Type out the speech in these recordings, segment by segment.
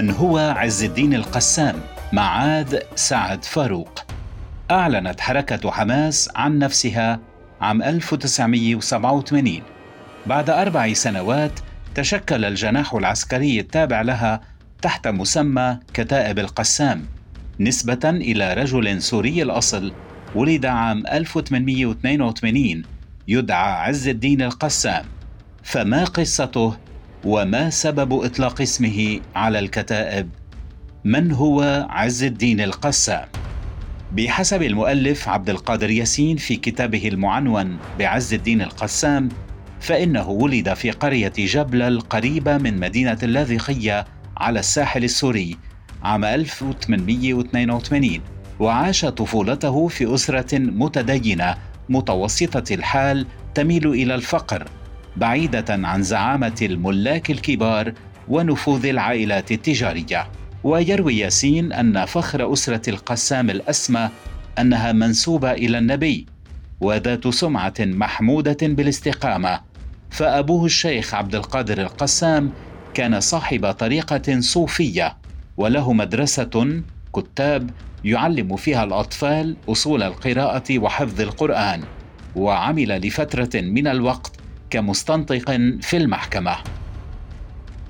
من هو عز الدين القسام؟ معاذ سعد فاروق. أعلنت حركة حماس عن نفسها عام 1987 بعد أربع سنوات تشكل الجناح العسكري التابع لها تحت مسمى كتائب القسام نسبة إلى رجل سوري الأصل ولد عام 1882 يدعى عز الدين القسام. فما قصته؟ وما سبب إطلاق اسمه على الكتائب. من هو عز الدين القسام؟ بحسب المؤلف عبد القادر ياسين في كتابه المعنون بعز الدين القسام فإنه ولد في قرية جبل القريبه من مدينة اللاذقية على الساحل السوري عام 1882 وعاش طفولته في أسرة متدينة متوسطة الحال تميل إلى الفقر. بعيدة عن زعامة الملاك الكبار ونفوذ العائلات التجارية. ويروي ياسين أن فخر أسرة القسام الأسمى أنها منسوبة إلى النبي وذات سمعة محمودة بالاستقامة. فأبوه الشيخ عبد القادر القسام كان صاحب طريقة صوفية وله مدرسة كتاب يعلم فيها الأطفال أصول القراءة وحفظ القرآن وعمل لفترة من الوقت كمستنطق في المحكمة.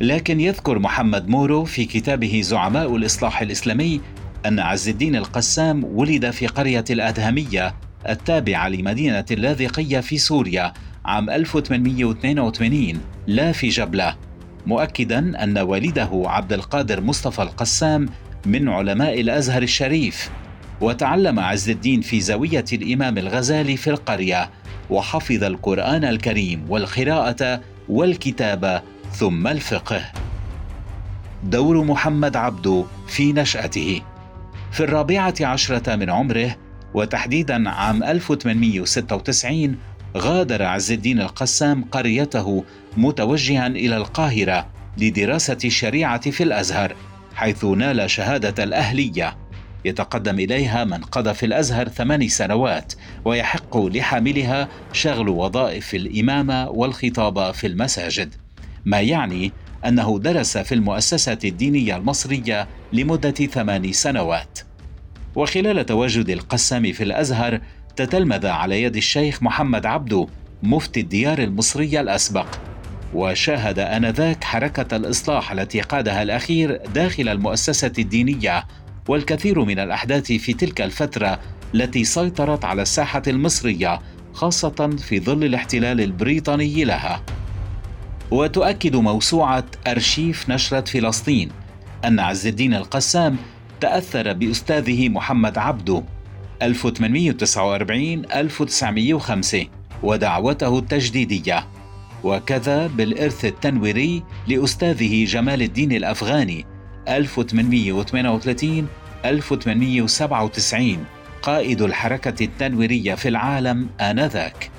لكن يذكر محمد مورو في كتابه زعماء الإصلاح الإسلامي أن عز الدين القسام ولد في قرية الأدهمية التابعة لمدينة اللاذقية في سوريا عام 1882 لا في جبلة مؤكدا أن والده عبد القادر مصطفى القسام من علماء الأزهر الشريف وتعلم عز الدين في زاوية الإمام الغزالي في القرية وحفظ القرآن الكريم والقراءة والكتابه ثم الفقه. دور محمد عبده في نشأته. في الرابعة عشرة من عمره وتحديدا عام 1896 غادر عز الدين القسام قريته متوجها إلى القاهرة لدراسة الشريعة في الأزهر حيث نال شهادة الأهلية. يتقدم إليها من قضى في الأزهر ثمان سنوات ويحق لحاملها شغل وظائف الامامه والخطابه في المساجد. ما يعني أنه درس في المؤسسة الدينية المصرية لمدة ثمان سنوات. وخلال تواجد القسام في الأزهر تتلمذ على يد الشيخ محمد عبده مفتي الديار المصرية الأسبق. وشاهد آنذاك حركة الإصلاح التي قادها الأخير داخل المؤسسة الدينية والكثير من الأحداث في تلك الفترة التي سيطرت على الساحة المصرية خاصة في ظل الاحتلال البريطاني لها. وتؤكد موسوعة أرشيف نشرة فلسطين أن عز الدين القسام تأثر بأستاذه محمد عبده 1849 1905 ودعوته التجديدية. وكذا بالإرث التنويري لأستاذه جمال الدين الأفغاني 1838 1897 قائد الحركة التنويرية في العالم آنذاك.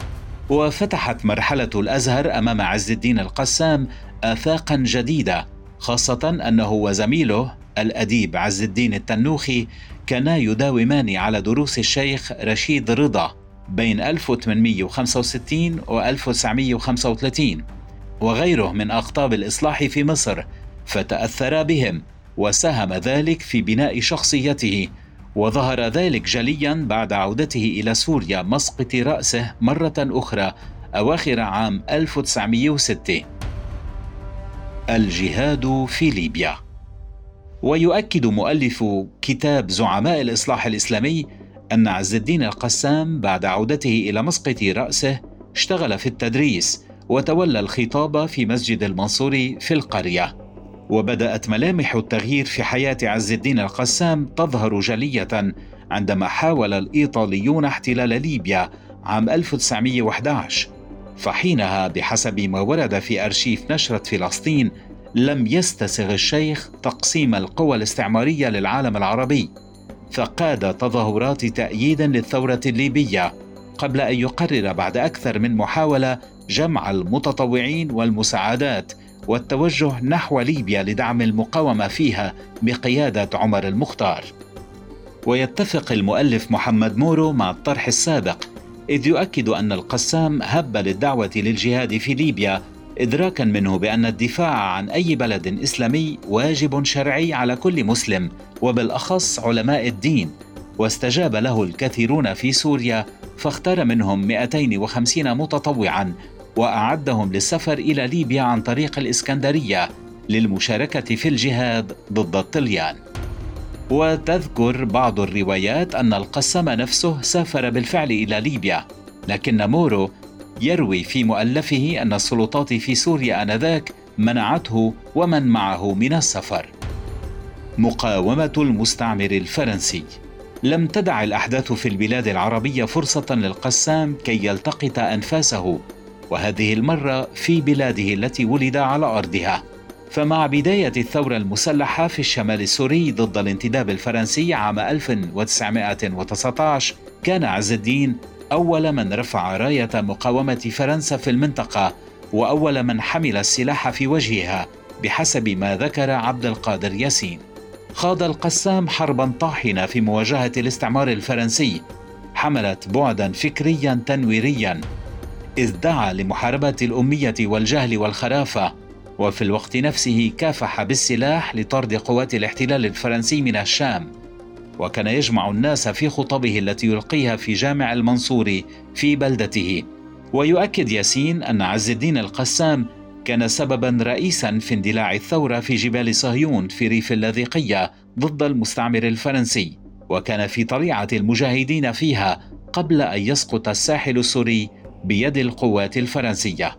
وفتحت مرحلة الأزهر أمام عز الدين القسام آفاقا جديدة خاصة أنه وزميله الأديب عز الدين التنوخي كانا يداومان على دروس الشيخ رشيد رضا بين 1865 و 1935 وغيره من أقطاب الإصلاح في مصر فتأثر بهم وساهم ذلك في بناء شخصيته وظهر ذلك جليا بعد عودته إلى سوريا مسقط رأسه مرة أخرى أواخر عام 1906 الجهاد في ليبيا. ويؤكد مؤلف كتاب زعماء الإصلاح الإسلامي أن عز الدين القسام بعد عودته إلى مسقط رأسه اشتغل في التدريس وتولى الخطاب في مسجد المنصور في القرية. وبدأت ملامح التغيير في حياة عز الدين القسام تظهر جلية عندما حاول الإيطاليون احتلال ليبيا عام 1911 فحينها بحسب ما ورد في أرشيف نشرة فلسطين لم يستسغ الشيخ تقسيم القوى الاستعمارية للعالم العربي. فقاد تظاهرات تأييد للثورة الليبية قبل أن يقرر بعد أكثر من محاولة جمع المتطوعين والمساعدات والتوجه نحو ليبيا لدعم المقاومة فيها بقيادة عمر المختار. ويتفق المؤلف محمد مورو مع الطرح السابق إذ يؤكد أن القسام هب للدعوة للجهاد في ليبيا ادراكا منه بأن الدفاع عن أي بلد إسلامي واجب شرعي على كل مسلم وبالأخص علماء الدين واستجاب له الكثيرون في سوريا فاختار منهم 250 متطوعا وأعدهم للسفر إلى ليبيا عن طريق الإسكندرية للمشاركة في الجهاد ضد الطليان. وتذكر بعض الروايات أن القسام نفسه سافر بالفعل إلى ليبيا لكن مورو يروي في مؤلفه أن السلطات في سوريا آنذاك منعته ومن معه من السفر. مقاومة المستعمر الفرنسي لم تدع الأحداث في البلاد العربية فرصة للقسام كي يلتقط أنفاسه. وهذه المرة في بلاده التي ولد على أرضها. فمع بداية الثورة المسلحة في الشمال السوري ضد الانتداب الفرنسي عام 1919 كان عز الدين أول من رفع راية مقاومة فرنسا في المنطقة وأول من حمل السلاح في وجهها بحسب ما ذكر عبد القادر ياسين. خاض القسام حربا طاحنة في مواجهة الاستعمار الفرنسي حملت بعدا فكريا تنويريا. إذ دعا لمحاربة الأمية والجهل والخرافة وفي الوقت نفسه كافح بالسلاح لطرد قوات الاحتلال الفرنسي من الشام. وكان يجمع الناس في خطبه التي يلقيها في جامع المنصوري في بلدته. ويؤكد ياسين أن عز الدين القسام كان سببا رئيسا في اندلاع الثورة في جبال صهيون في ريف اللاذقية ضد المستعمر الفرنسي. وكان في طليعة المجاهدين فيها قبل أن يسقط الساحل السوري بيد القوات الفرنسية.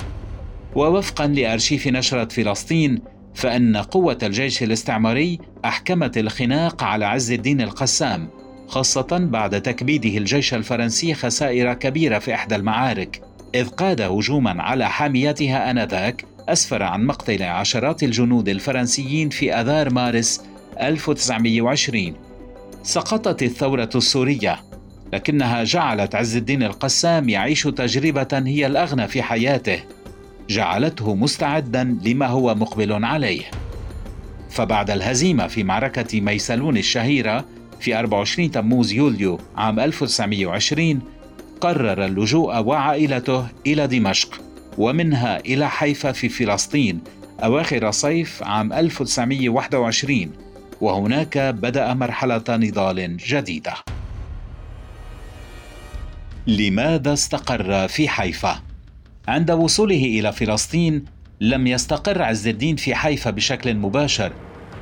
ووفقا لارشيف نشره فلسطين فإن قوة الجيش الاستعماري أحكمت الخناق على عز الدين القسام خاصة بعد تكبيده الجيش الفرنسي خسائر كبيرة في إحدى المعارك إذ قاد هجوما على حاميتها آنذاك أسفر عن مقتل عشرات الجنود الفرنسيين في آذار مارس 1920 سقطت الثورة السورية. لكنها جعلت عز الدين القسام يعيش تجربة هي الأغنى في حياته جعلته مستعدا لما هو مقبل عليه فبعد الهزيمة في معركة ميسلون الشهيرة في 24 تموز يوليو عام 1920 قرر اللجوء وعائلته إلى دمشق ومنها إلى حيفا في فلسطين أواخر صيف عام 1921 وهناك بدأ مرحلة نضال جديدة. لماذا استقر في حيفا؟ عند وصوله إلى فلسطين لم يستقر عز الدين في حيفا بشكل مباشر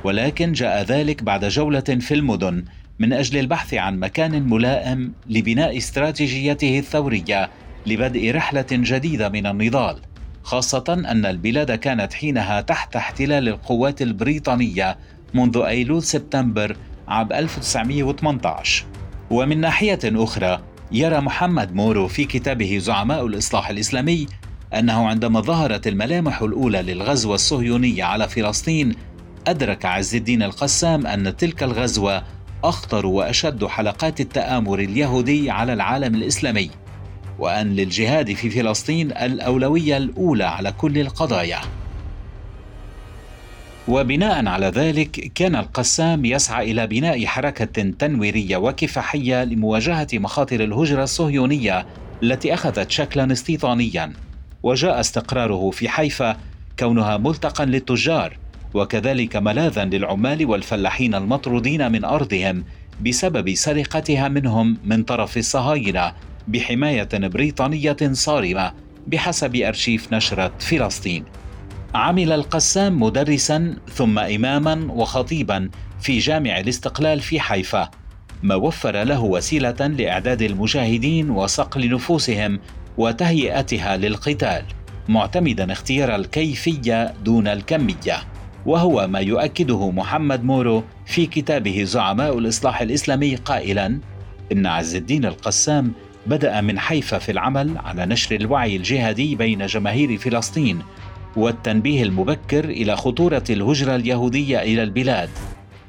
ولكن جاء ذلك بعد جولة في المدن من أجل البحث عن مكان ملائم لبناء استراتيجيته الثورية لبدء رحلة جديدة من النضال خاصة أن البلاد كانت حينها تحت احتلال القوات البريطانية منذ أيلول سبتمبر عام 1918 ومن ناحية أخرى يرى محمد مورو في كتابه زعماء الإصلاح الإسلامي أنه عندما ظهرت الملامح الأولى للغزوة الصهيونية على فلسطين أدرك عز الدين القسام أن تلك الغزوة أخطر وأشد حلقات التآمر اليهودي على العالم الإسلامي وأن للجهاد في فلسطين الأولوية الأولى على كل القضايا. وبناء على ذلك كان القسام يسعى إلى بناء حركة تنويرية وكفاحية لمواجهة مخاطر الهجرة الصهيونية التي أخذت شكلا استيطانيا. وجاء استقراره في حيفا كونها ملتقى للتجار وكذلك ملاذا للعمال والفلاحين المطرودين من أرضهم بسبب سرقتها منهم من طرف الصهاينة بحماية بريطانية صارمة بحسب أرشيف نشرة فلسطين. عمل القسام مدرسا ثم اماما وخطيبا في جامع الاستقلال في حيفا ما وفر له وسيلة لإعداد المجاهدين وصقل نفوسهم وتهيئتها للقتال معتمدا اختيار الكيفية دون الكمية وهو ما يؤكده محمد مورو في كتابه زعماء الإصلاح الإسلامي قائلا إن عز الدين القسام بدأ من حيفا في العمل على نشر الوعي الجهادي بين جماهير فلسطين والتنبيه المبكر إلى خطورة الهجرة اليهودية إلى البلاد.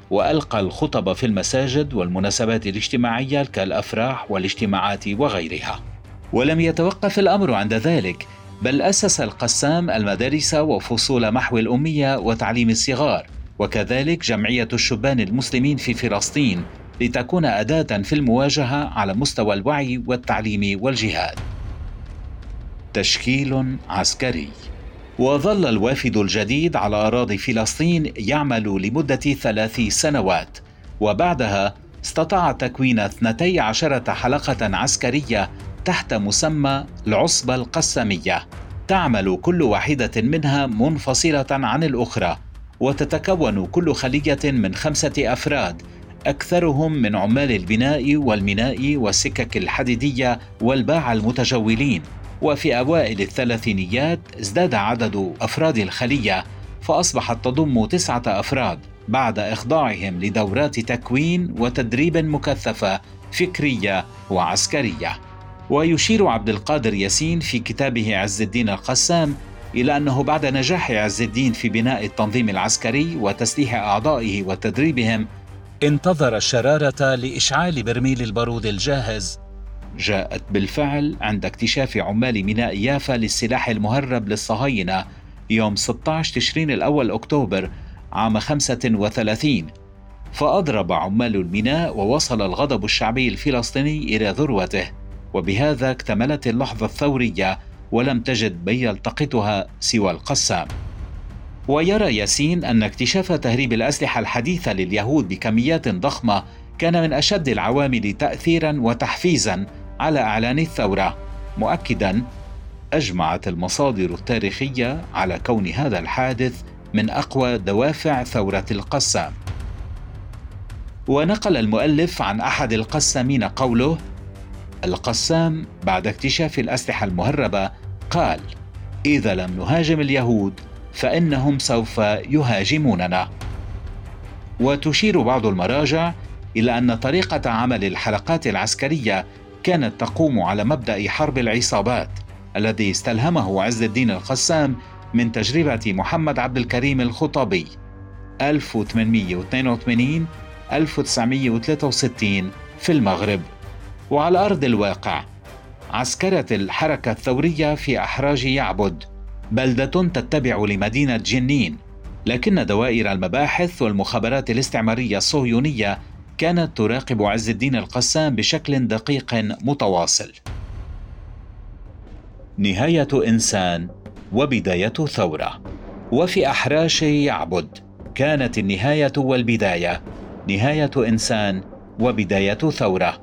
وألقى الخطب في المساجد والمناسبات الاجتماعية كالأفراح والاجتماعات وغيرها. ولم يتوقف الأمر عند ذلك بل أسس القسام المدارس وفصول محو الأمية وتعليم الصغار. وكذلك جمعية الشبان المسلمين في فلسطين لتكون أداة في المواجهة على مستوى الوعي والتعليم والجهاد. تشكيل عسكري. وظل الوافد الجديد على أراضي فلسطين يعمل لمدة ثلاث سنوات. وبعدها استطاع تكوين 12 حلقة عسكرية تحت مسمى العصبة القسامية تعمل كل واحدة منها منفصلة عن الأخرى وتتكون كل خلية من خمسة أفراد أكثرهم من عمال البناء والميناء والسكك الحديدية والباعة المتجولين. وفي أوائل الثلاثينيات ازداد عدد أفراد الخلية فأصبحت تضم تسعة أفراد بعد إخضاعهم لدورات تكوين وتدريب مكثفة فكرية وعسكرية. ويشير عبد القادر ياسين في كتابه عز الدين القسام إلى أنه بعد نجاح عز الدين في بناء التنظيم العسكري وتسليح أعضائه وتدريبهم انتظر الشرارة لإشعال برميل البارود الجاهز جاءت بالفعل عند اكتشاف عمال ميناء يافا للسلاح المهرب للصهاينة يوم 16 تشرين الأول أكتوبر عام 35 فأضرب عمال الميناء ووصل الغضب الشعبي الفلسطيني إلى ذروته وبهذا اكتملت اللحظة الثورية ولم تجد من يلتقطها سوى القسام. ويرى ياسين أن اكتشاف تهريب الأسلحة الحديثة لليهود بكميات ضخمة كان من أشد العوامل تأثيرا وتحفيزا على إعلان الثورة مؤكدا أجمعت المصادر التاريخية على كون هذا الحادث من أقوى دوافع ثورة القسام ونقل المؤلف عن أحد القسامين قوله القسام بعد اكتشاف الأسلحة المهربة قال إذا لم نهاجم اليهود فإنهم سوف يهاجموننا. وتشير بعض المراجع إلى أن طريقة عمل الحلقات العسكرية كانت تقوم على مبدأ حرب العصابات الذي استلهمه عز الدين القسام من تجربة محمد عبد الكريم الخطابي 1882 1963 في المغرب. وعلى أرض الواقع عسكرة الحركة الثورية في أحراج يعبد بلدة تتبع لمدينة جنين لكن دوائر المباحث والمخابرات الاستعمارية الصهيونية كانت تراقب عز الدين القسام بشكل دقيق متواصل. نهاية إنسان وبداية ثورة. وفي أحراش يعبد. كانت النهاية والبداية. نهاية إنسان وبداية ثورة.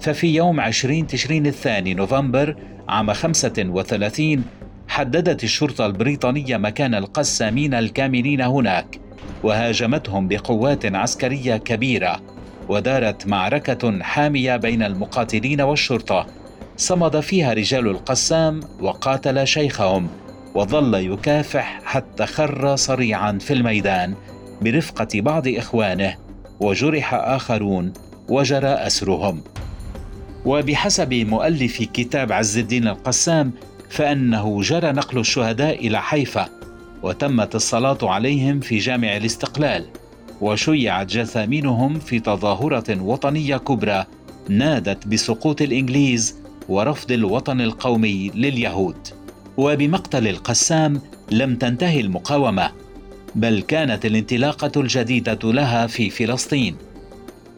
ففي يوم 20 تشرين الثاني نوفمبر عام 35 حددت الشرطة البريطانية مكان القسامين الكامنين هناك. وهاجمتهم بقوات عسكرية كبيرة ودارت معركة حامية بين المقاتلين والشرطة. صمد فيها رجال القسام وقاتل شيخهم وظل يكافح حتى خر صريعا في الميدان برفقة بعض إخوانه وجرح آخرون وجرى أسرهم. وبحسب مؤلف كتاب عز الدين القسام فإنه جرى نقل الشهداء إلى حيفا وتمت الصلاة عليهم في جامع الاستقلال وشيعت جثامينهم في تظاهرة وطنية كبرى نادت بسقوط الإنجليز ورفض الوطن القومي لليهود. وبمقتل القسام لم تنتهي المقاومة بل كانت الانطلاقة الجديدة لها في فلسطين.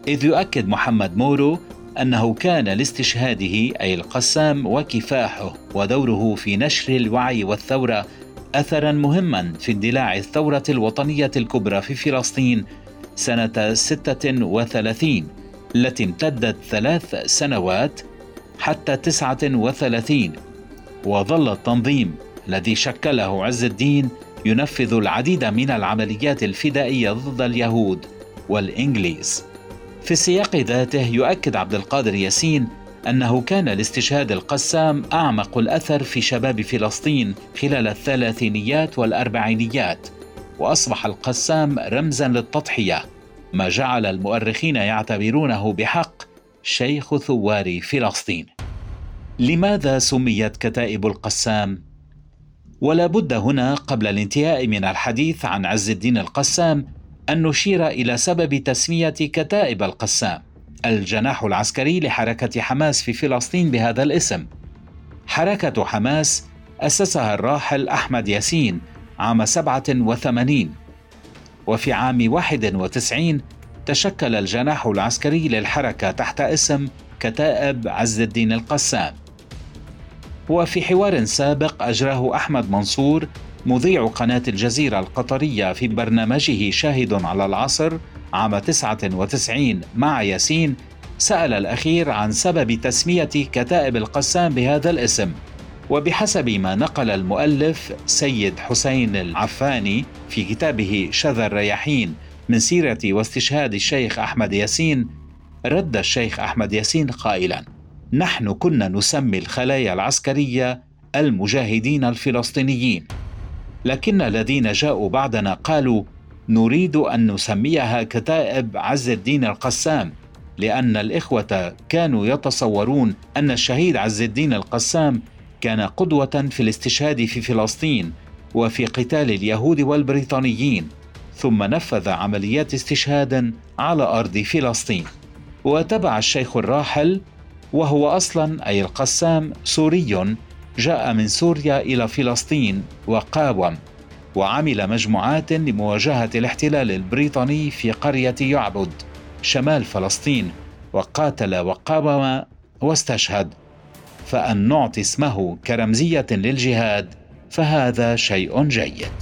إذ يؤكد محمد مورو أنه كان لاستشهاده أي القسام وكفاحه ودوره في نشر الوعي والثورة اثرا مهما في اندلاع الثورة الوطنية الكبرى في فلسطين سنة 36 التي امتدت ثلاث سنوات حتى 39 وظل التنظيم الذي شكله عز الدين ينفذ العديد من العمليات الفدائية ضد اليهود والإنجليز. في السياق ذاته يؤكد عبد القادر ياسين أنه كان لاستشهاد القسام أعمق الأثر في شباب فلسطين خلال الثلاثينيات والأربعينيات وأصبح القسام رمزا للتضحية ما جعل المؤرخين يعتبرونه بحق شيخ ثوار فلسطين. لماذا سميت كتائب القسام؟ ولا بد هنا قبل الانتهاء من الحديث عن عز الدين القسام أن نشير إلى سبب تسمية كتائب القسام. الجناح العسكري لحركة حماس في فلسطين بهذا الاسم. حركة حماس أسسها الراحل أحمد ياسين عام 87 وفي عام 91 تشكل الجناح العسكري للحركة تحت اسم كتائب عز الدين القسام. وفي حوار سابق أجراه أحمد منصور مذيع قناة الجزيرة القطرية في برنامجه شاهد على العصر عام 99 مع ياسين سأل الأخير عن سبب تسمية كتائب القسام بهذا الاسم. وبحسب ما نقل المؤلف سيد حسين العفاني في كتابه شذا الرياحين من سيرة واستشهاد الشيخ أحمد ياسين رد الشيخ أحمد ياسين قائلا نحن كنا نسمي الخلايا العسكرية المجاهدين الفلسطينيين. لكن الذين جاءوا بعدنا قالوا نريد أن نسميها كتائب عز الدين القسام لأن الإخوة كانوا يتصورون أن الشهيد عز الدين القسام كان قدوة في الاستشهاد في فلسطين وفي قتال اليهود والبريطانيين ثم نفذ عمليات استشهاد على أرض فلسطين. وتبع الشيخ الراحل وهو أصلا أي القسام سوري جاء من سوريا إلى فلسطين وقاوم. وعمل مجموعات لمواجهة الاحتلال البريطاني في قرية يعبد شمال فلسطين وقاتل وقاوم واستشهد. فأن نعطي اسمه كرمزية للجهاد فهذا شيء جيد.